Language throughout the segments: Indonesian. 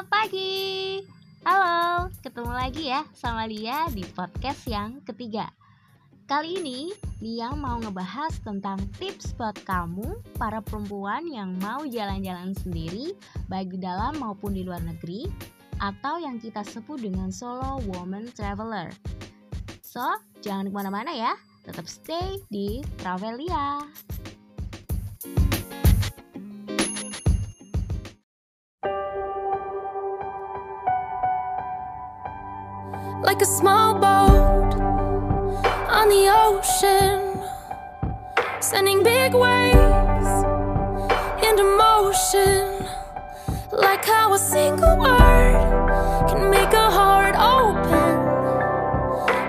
Selamat pagi. Halo, ketemu lagi ya sama Lia di podcast yang ketiga. Kali ini Lia mau ngebahas tentang tips buat kamu para perempuan yang mau jalan-jalan sendiri baik di dalam maupun di luar negeri atau yang kita sebut dengan solo woman traveler. So, jangan ke mana-mana ya, tetap stay di Travelia. Like a small boat on the ocean, sending big waves into motion. Like how a single word can make a heart open.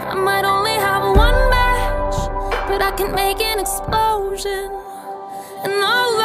I might only have one match, but I can make an explosion. And all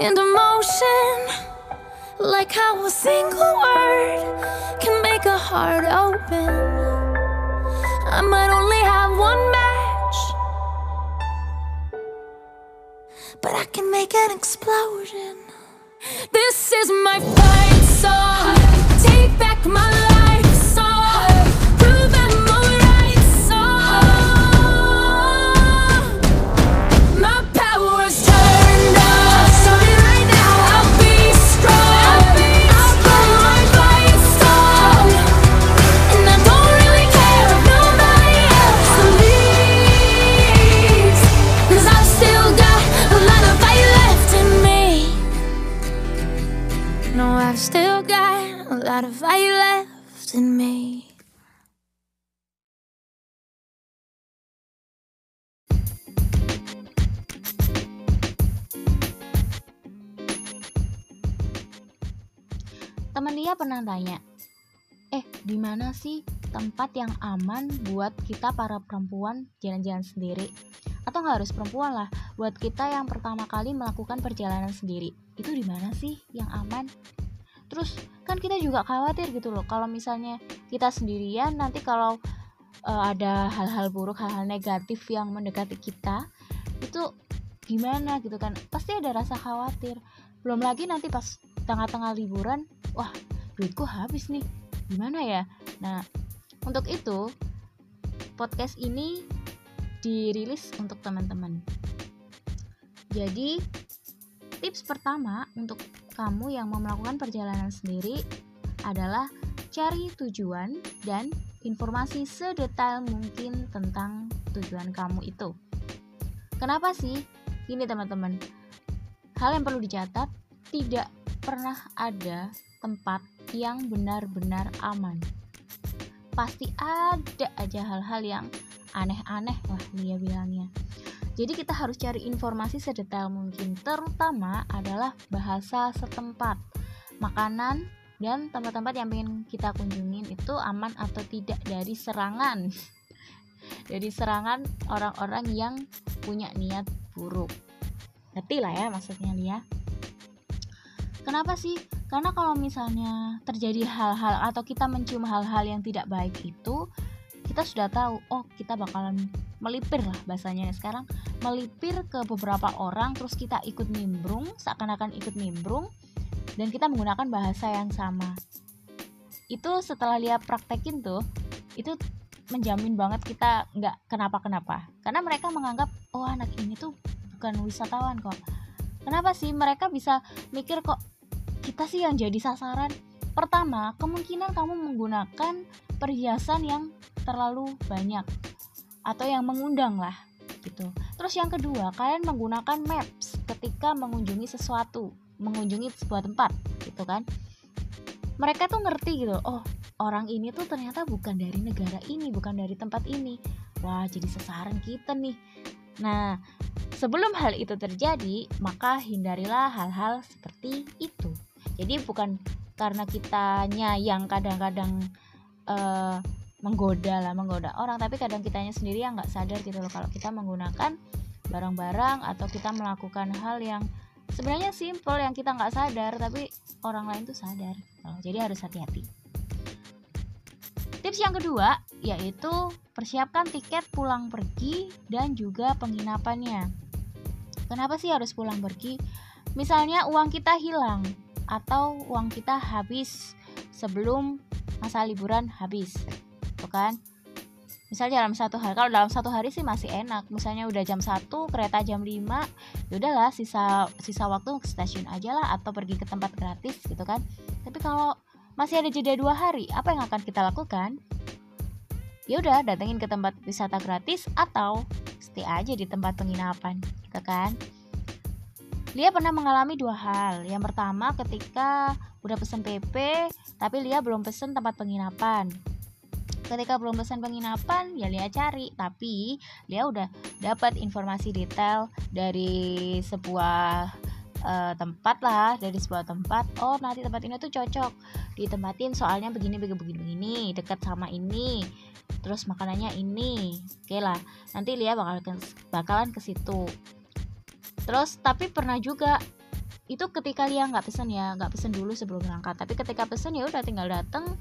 into motion. Like how a single word can make a heart open. I might only have one match, but I can make an explosion. This is my fight song. Take back my life Dia pernah tanya, eh di mana sih tempat yang aman buat kita para perempuan jalan-jalan sendiri? Atau nggak harus perempuan lah, buat kita yang pertama kali melakukan perjalanan sendiri, itu di mana sih yang aman? Terus kan kita juga khawatir gitu loh, kalau misalnya kita sendirian nanti kalau eh, ada hal-hal buruk, hal-hal negatif yang mendekati kita, itu gimana gitu kan? Pasti ada rasa khawatir. Belum lagi nanti pas tengah-tengah liburan, wah duitku habis nih. Gimana ya? Nah untuk itu podcast ini dirilis untuk teman-teman. Jadi tips pertama untuk kamu yang mau melakukan perjalanan sendiri adalah cari tujuan dan informasi sedetail mungkin tentang tujuan kamu itu. Kenapa sih? Ini teman-teman. Hal yang perlu dicatat tidak pernah ada tempat yang benar-benar aman. Pasti ada aja hal-hal yang aneh-aneh lah dia bilangnya. Jadi kita harus cari informasi sedetail mungkin, terutama adalah bahasa setempat, makanan, dan tempat-tempat yang ingin kita kunjungin itu aman atau tidak dari serangan. dari serangan orang-orang yang punya niat buruk. Ngerti lah ya maksudnya dia. Kenapa sih? Karena kalau misalnya terjadi hal-hal atau kita mencium hal-hal yang tidak baik itu, kita sudah tahu, oh kita bakalan melipir lah bahasanya. Sekarang melipir ke beberapa orang terus kita ikut nimbrung seakan-akan ikut nimbrung dan kita menggunakan bahasa yang sama. Itu setelah lihat praktekin tuh itu menjamin banget kita nggak kenapa-kenapa. Karena mereka menganggap oh anak ini tuh bukan wisatawan kok. Kenapa sih mereka bisa mikir kok kita sih yang jadi sasaran. Pertama kemungkinan kamu menggunakan perhiasan yang terlalu banyak atau yang mengundang lah gitu. Terus yang kedua kalian menggunakan maps ketika mengunjungi sesuatu mengunjungi sebuah tempat gitu kan. Mereka tuh ngerti gitu oh orang ini tuh ternyata bukan dari negara ini bukan dari tempat ini. Wah jadi sasaran kita nih. Nah sebelum hal itu terjadi maka hindarilah hal-hal seperti itu jadi bukan karena kitanya yang kadang-kadang uh, menggoda lah menggoda orang tapi kadang kitanya sendiri yang nggak sadar gitu loh kalau kita menggunakan barang-barang atau kita melakukan hal yang sebenarnya simple yang kita nggak sadar tapi orang lain tuh sadar. Oh, jadi harus hati-hati. Tips yang kedua yaitu persiapkan tiket pulang pergi dan juga penginapannya. Kenapa sih harus pulang pergi? Misalnya uang kita hilang atau uang kita habis sebelum masa liburan habis tuh kan? Misalnya dalam satu hari kalau dalam satu hari sih masih enak. Misalnya udah jam 1 kereta jam 5 ya udahlah sisa sisa waktu ke stasiun aja lah atau pergi ke tempat gratis gitu kan? Tapi kalau masih ada jeda dua hari apa yang akan kita lakukan? Ya udah datengin ke tempat wisata gratis atau stay aja di tempat penginapan gitu kan Lia pernah mengalami dua hal. Yang pertama ketika udah pesen PP, tapi Lia belum pesen tempat penginapan. Ketika belum pesen penginapan, ya Lia cari. Tapi Lia udah dapat informasi detail dari sebuah uh, tempat lah, dari sebuah tempat. Oh, nanti tempat ini tuh cocok ditempatin soalnya begini begini begini, dekat sama ini. Terus makanannya ini. Oke lah, nanti Lia bakal bakalan ke situ terus tapi pernah juga itu ketika Lia nggak pesen ya nggak pesen dulu sebelum berangkat. Tapi ketika pesen ya udah tinggal dateng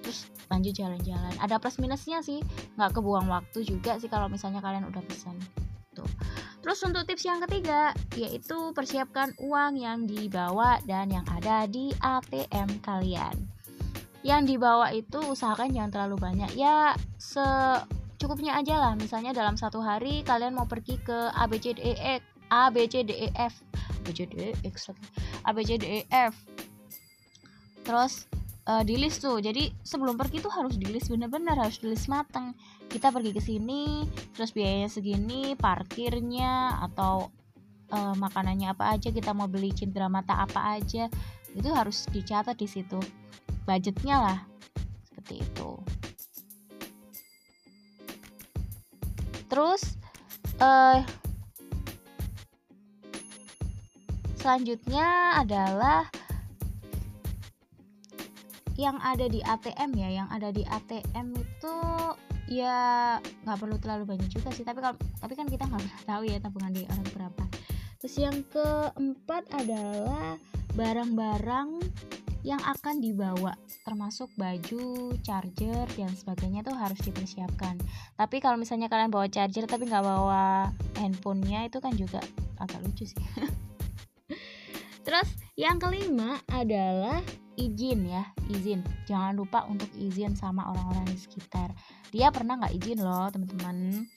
terus lanjut jalan-jalan. Ada plus minusnya sih nggak kebuang waktu juga sih kalau misalnya kalian udah pesen. Tuh. Terus untuk tips yang ketiga yaitu persiapkan uang yang dibawa dan yang ada di ATM kalian. Yang dibawa itu usahakan jangan terlalu banyak. Ya se cukupnya aja lah. Misalnya dalam satu hari kalian mau pergi ke A B C D E A B C D E F A B C D E X A B C D E F. Terus uh, di list tuh. Jadi sebelum pergi tuh harus di list bener-bener harus di list mateng. Kita pergi ke sini terus biayanya segini parkirnya atau uh, makanannya apa aja kita mau beli cindera mata apa aja. Itu harus dicatat di situ. Budgetnya lah terus uh, selanjutnya adalah yang ada di ATM ya. Yang ada di ATM itu ya nggak perlu terlalu banyak juga sih. Tapi kalau tapi kan kita nggak tahu ya tabungan di orang berapa. Terus yang keempat adalah barang-barang yang akan dibawa termasuk baju, charger dan sebagainya tuh harus dipersiapkan. Tapi kalau misalnya kalian bawa charger tapi nggak bawa handphonenya itu kan juga agak lucu sih. Terus yang kelima adalah izin ya, izin. Jangan lupa untuk izin sama orang-orang di sekitar. Dia pernah nggak izin loh teman-teman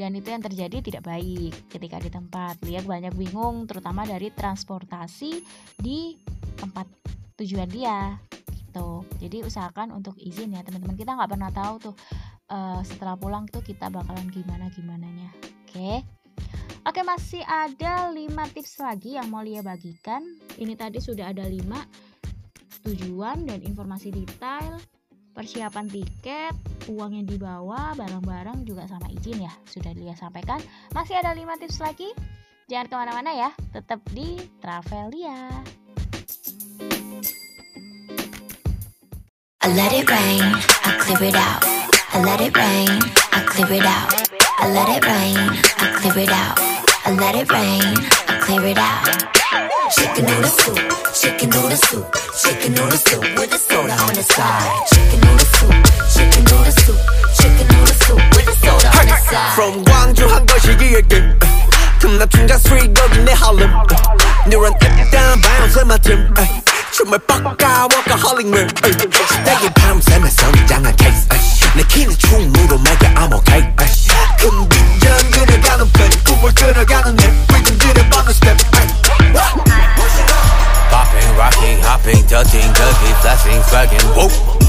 dan itu yang terjadi tidak baik ketika di tempat lihat banyak bingung terutama dari transportasi di tempat tujuan dia gitu jadi usahakan untuk izin ya teman-teman kita nggak pernah tahu tuh uh, setelah pulang tuh kita bakalan gimana gimana nya oke okay? Oke, masih ada 5 tips lagi yang mau Lia bagikan. Ini tadi sudah ada 5 tujuan dan informasi detail, persiapan tiket, uang yang dibawa, barang-barang juga sama izin ya. Sudah Lia sampaikan. Masih ada 5 tips lagi. Jangan ke mana-mana ya, tetap di Travelia. I let it rain, I clear it out. I let it rain, I clear it out. I let it rain, I clear it out. I let it rain, I clear it out. Chicken noodle soup, chicken noodle soup, chicken noodle soup with a soda on the side. Chicken noodle soup, chicken noodle soup, chicken noodle soup with a soda on the side. From Gwangju 한 것이 기획돼 틈나 충장 스트리트 거기 내 할렘 Neuron up down bounce 맡음 춤을 뻑까 워커홀릭맨 시대의 밤샘에 성장한 케이스 내 키는 충무로 먹여 I'm okay 큰 빈전 그려가는 펜 꿈을 끌어가는 내 리듬 들여받는 스텝 Popping, rocking, hopping, ducking, ducking, flashing, swagging, whoa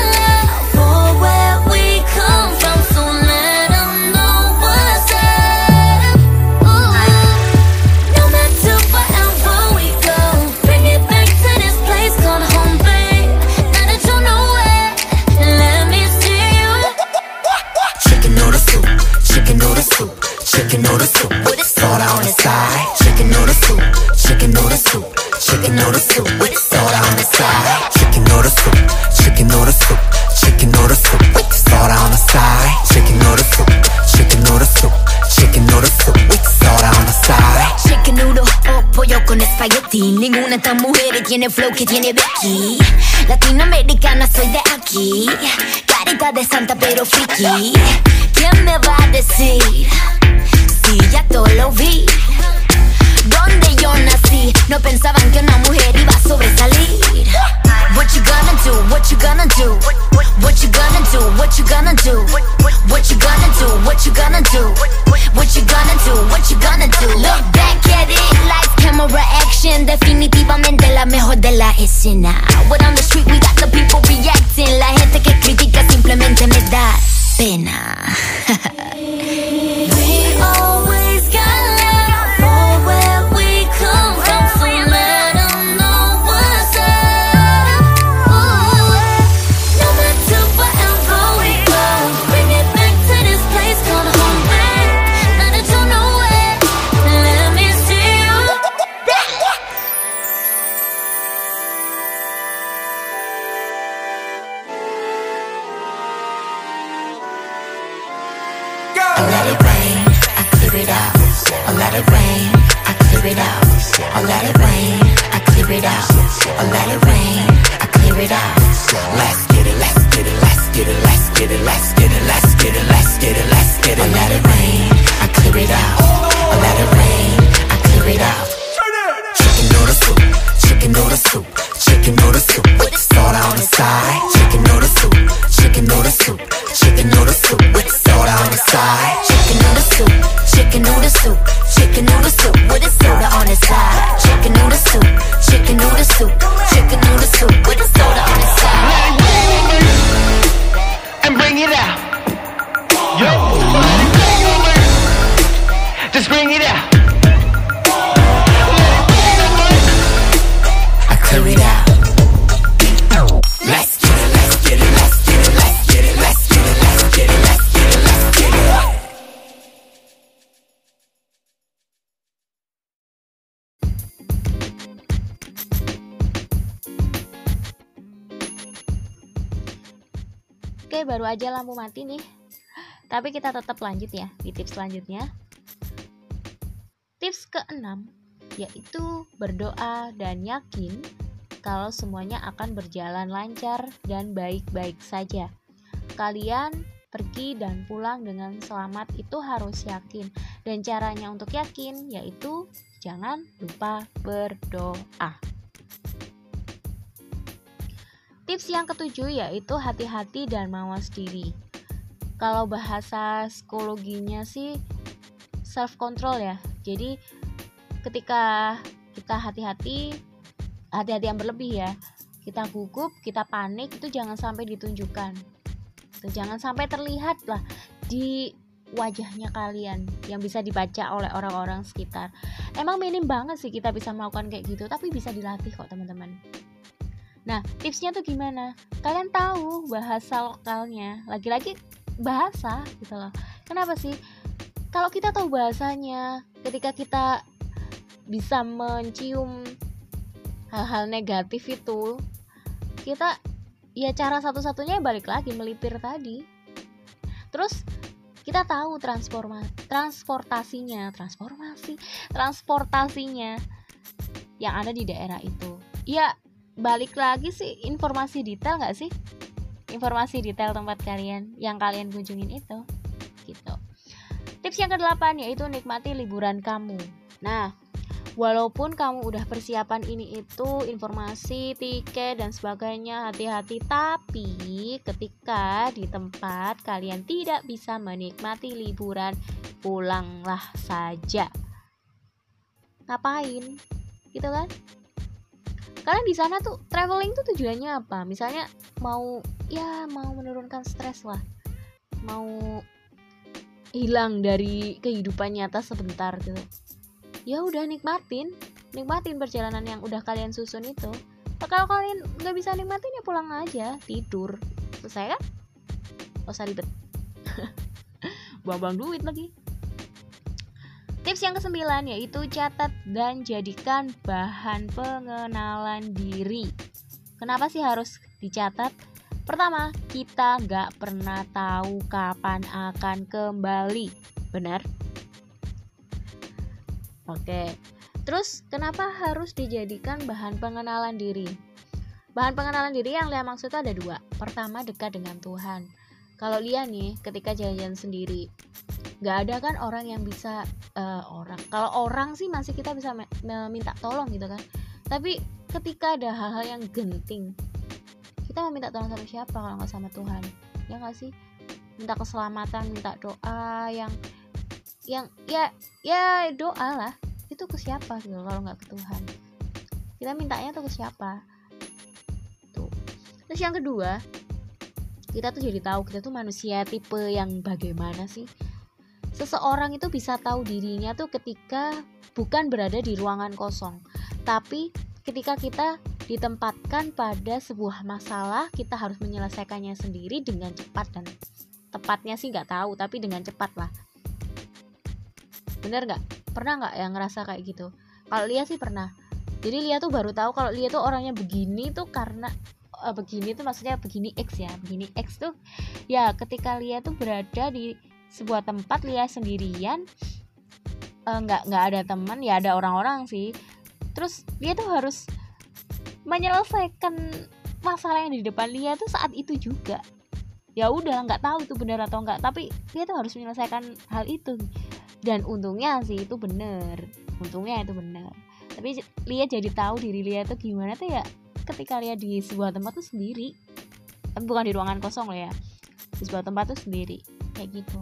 tiene flow que tiene Becky. Latinoamericana soy de aquí. Carita de santa pero friki. Oke, baru aja lampu mati nih. Tapi kita tetap lanjut ya di tips selanjutnya. Tips keenam yaitu berdoa dan yakin kalau semuanya akan berjalan lancar dan baik-baik saja. Kalian pergi dan pulang dengan selamat itu harus yakin dan caranya untuk yakin yaitu jangan lupa berdoa. Tips yang ketujuh yaitu hati-hati dan mawas diri. Kalau bahasa psikologinya sih self control ya. Jadi ketika kita hati-hati hati-hati yang berlebih ya kita gugup kita panik itu jangan sampai ditunjukkan. Jangan sampai terlihat lah di wajahnya kalian yang bisa dibaca oleh orang-orang sekitar. Emang minim banget sih kita bisa melakukan kayak gitu tapi bisa dilatih kok teman-teman nah tipsnya tuh gimana? Kalian tahu bahasa lokalnya lagi-lagi bahasa gitu loh. Kenapa sih? Kalau kita tahu bahasanya ketika kita bisa mencium hal-hal negatif itu kita ya cara satu-satunya balik lagi melipir tadi. Terus kita tahu transforma transportasinya transformasi transportasinya yang ada di daerah itu. Ya balik lagi sih informasi detail nggak sih? Informasi detail tempat kalian yang kalian kunjungin itu gitu. Tips yang kedelapan yaitu nikmati liburan kamu. Nah walaupun kamu udah persiapan ini itu informasi tiket dan sebagainya hati-hati. Tapi ketika di tempat kalian tidak bisa menikmati liburan pulanglah saja. Ngapain? Gitu kan kalian di sana tuh traveling tuh tujuannya apa? Misalnya mau ya mau menurunkan stres lah. Mau hilang dari kehidupan nyata sebentar gitu. Ya udah nikmatin. Nikmatin perjalanan yang udah kalian susun itu. Nah, kalau kalian nggak bisa nikmatin ya pulang aja. Tidur. Selesai kan? Gak usah ribet. Buang-buang duit lagi tips yang kesembilan yaitu catat dan jadikan bahan pengenalan diri kenapa sih harus dicatat pertama kita nggak pernah tahu kapan akan kembali benar Oke. Terus kenapa harus dijadikan bahan pengenalan diri? Bahan pengenalan diri yang Lia maksud ada dua. Pertama dekat dengan Tuhan. Kalau Lia nih ketika jalan-jalan sendiri, nggak ada kan orang yang bisa uh, orang. Kalau orang sih masih kita bisa meminta tolong gitu kan. Tapi ketika ada hal-hal yang genting, kita mau minta tolong sama siapa kalau nggak sama Tuhan? Ya nggak sih? Minta keselamatan, minta doa yang yang ya ya doa lah itu ke siapa gitu kalau nggak ke Tuhan kita mintanya tuh ke siapa tuh terus yang kedua kita tuh jadi tahu kita tuh manusia tipe yang bagaimana sih seseorang itu bisa tahu dirinya tuh ketika bukan berada di ruangan kosong tapi ketika kita ditempatkan pada sebuah masalah kita harus menyelesaikannya sendiri dengan cepat dan tepatnya sih nggak tahu tapi dengan cepat lah. Bener nggak? Pernah nggak yang ngerasa kayak gitu? Kalau Lia sih pernah. Jadi Lia tuh baru tahu kalau Lia tuh orangnya begini tuh karena uh, begini tuh maksudnya begini X ya begini X tuh ya ketika Lia tuh berada di sebuah tempat Lia sendirian eh, nggak uh, nggak ada teman ya ada orang-orang sih. Terus Lia tuh harus menyelesaikan masalah yang di depan Lia tuh saat itu juga. Ya udah nggak tahu itu benar atau enggak tapi dia tuh harus menyelesaikan hal itu. Dan untungnya sih itu bener untungnya itu bener tapi Lia jadi tahu diri Lia itu gimana tuh ya ketika Lia di sebuah tempat tuh sendiri. Bukan di ruangan kosong loh ya di sebuah tempat tuh sendiri. Kayak gitu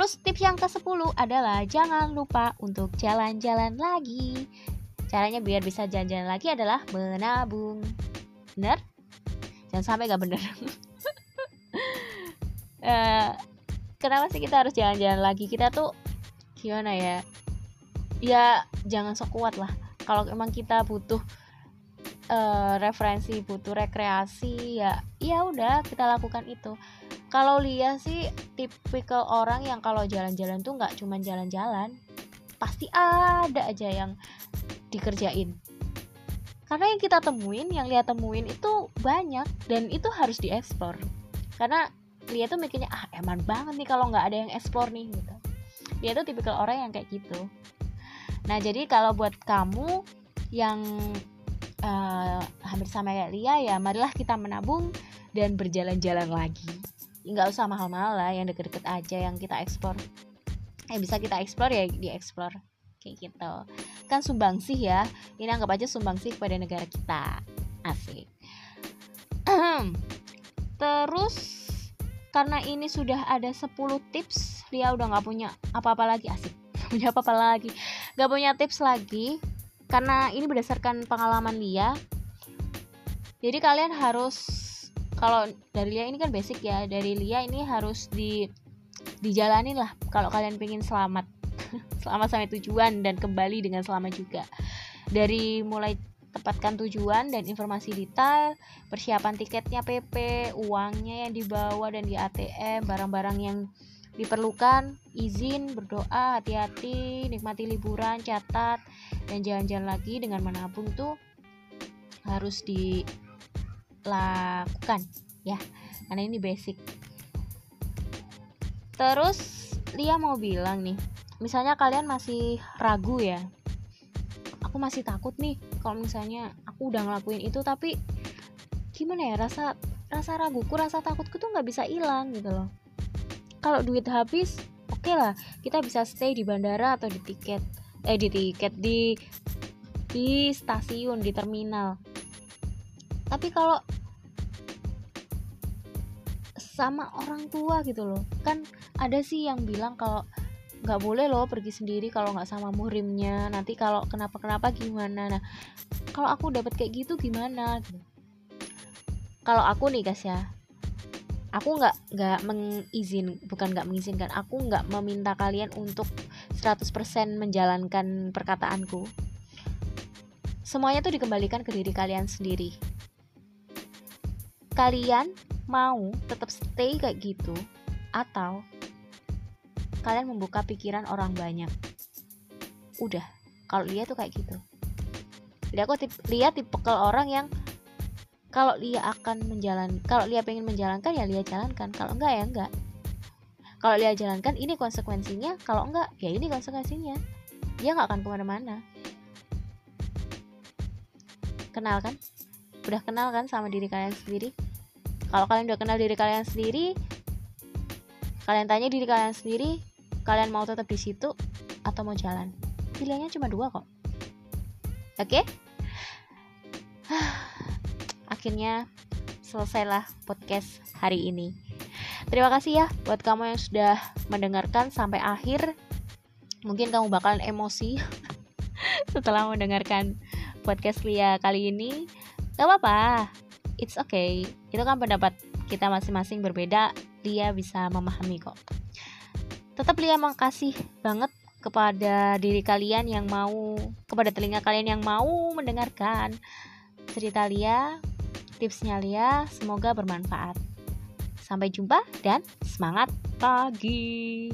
terus tips yang ke 10 adalah jangan lupa untuk jalan-jalan lagi. Caranya biar bisa jalan-jalan lagi adalah menabung. Bener? Jangan sampai gak bener. Uh, kenapa sih kita harus jalan-jalan lagi? Kita tuh gimana ya? Ya jangan sok kuat lah. Kalau emang kita butuh uh, referensi butuh rekreasi ya ya udah kita lakukan itu kalau Lia sih tipikal orang yang kalau jalan-jalan tuh nggak cuma jalan-jalan pasti ada aja yang dikerjain. Karena yang kita temuin yang lihat temuin itu banyak dan itu harus dieksplor. Karena dia tuh mikirnya ah eman banget nih kalau nggak ada yang explore nih gitu. Dia tuh tipikal orang yang kayak gitu. Nah jadi kalau buat kamu yang uh, hampir sama kayak Lia ya marilah kita menabung dan berjalan-jalan lagi nggak usah mahal-mahal lah yang deket-deket aja yang kita ekspor yang bisa kita explore ya di explore kayak gitu. Kan sumbangsih ya. Ini anggap aja sumbangsih kepada negara kita. Asik. Terus karena ini sudah ada 10 tips Lia udah nggak punya apa-apa lagi. Asik. Punya apa-apa lagi. Nggak punya tips lagi karena ini berdasarkan pengalaman Lia jadi kalian harus kalau dari Lia ini kan basic ya. Dari Lia ini harus di dijalanin lah kalau kalian pengen selamat. Selamat sampai tujuan dan kembali dengan selamat juga. Dari mulai tepatkan tujuan dan informasi detail, persiapan tiketnya PP, uangnya yang dibawa dan di ATM, barang-barang yang diperlukan, izin, berdoa, hati-hati, nikmati liburan, catat, dan jalan-jalan lagi dengan menabung itu harus dilakukan ya, karena ini basic. Terus Lia mau bilang nih, misalnya kalian masih ragu ya, aku masih takut nih kalau misalnya aku udah ngelakuin itu tapi gimana ya rasa rasa raguku rasa takutku tuh nggak bisa hilang gitu loh. Kalau duit habis oke okay lah kita bisa stay di bandara atau di tiket eh di tiket di di stasiun di terminal tapi kalau sama orang tua gitu loh. Kan ada sih yang bilang kalau nggak boleh loh pergi sendiri kalau nggak sama muhrimnya. Nanti kalau kenapa kenapa gimana. Nah kalau aku dapat kayak gitu gimana? Kalau aku nih guys ya. Aku nggak nggak mengizin bukan nggak mengizinkan. Aku nggak meminta kalian untuk 100% menjalankan perkataanku. Semuanya tuh dikembalikan ke diri kalian sendiri kalian mau tetap stay kayak gitu atau kalian membuka pikiran orang banyak? Udah kalau dia tuh kayak gitu. Jadi aku tip, lihat tipe orang yang kalau dia akan menjalan kalau dia pengen menjalankan ya dia jalankan. Kalau enggak ya enggak. Kalau dia jalankan ini konsekuensinya. Kalau enggak ya ini konsekuensinya. Dia nggak akan ke mana-mana. Kenal kan? Udah kenal kan sama diri kalian sendiri kalau kalian udah kenal diri kalian sendiri kalian tanya diri kalian sendiri kalian mau tetap di situ atau mau jalan? Pilihannya cuma dua kok. Oke? Okay? akhirnya selesailah podcast hari ini. Terima kasih ya buat kamu yang sudah mendengarkan sampai akhir. Mungkin kamu bakalan emosi setelah mendengarkan podcast Lia kali ini. Gak apa-apa it's okay. Itu kan pendapat kita masing-masing berbeda. Lia bisa memahami kok. Tetap Lia makasih banget kepada diri kalian yang mau kepada telinga kalian yang mau mendengarkan cerita Lia tipsnya Lia. Semoga bermanfaat. Sampai jumpa dan semangat pagi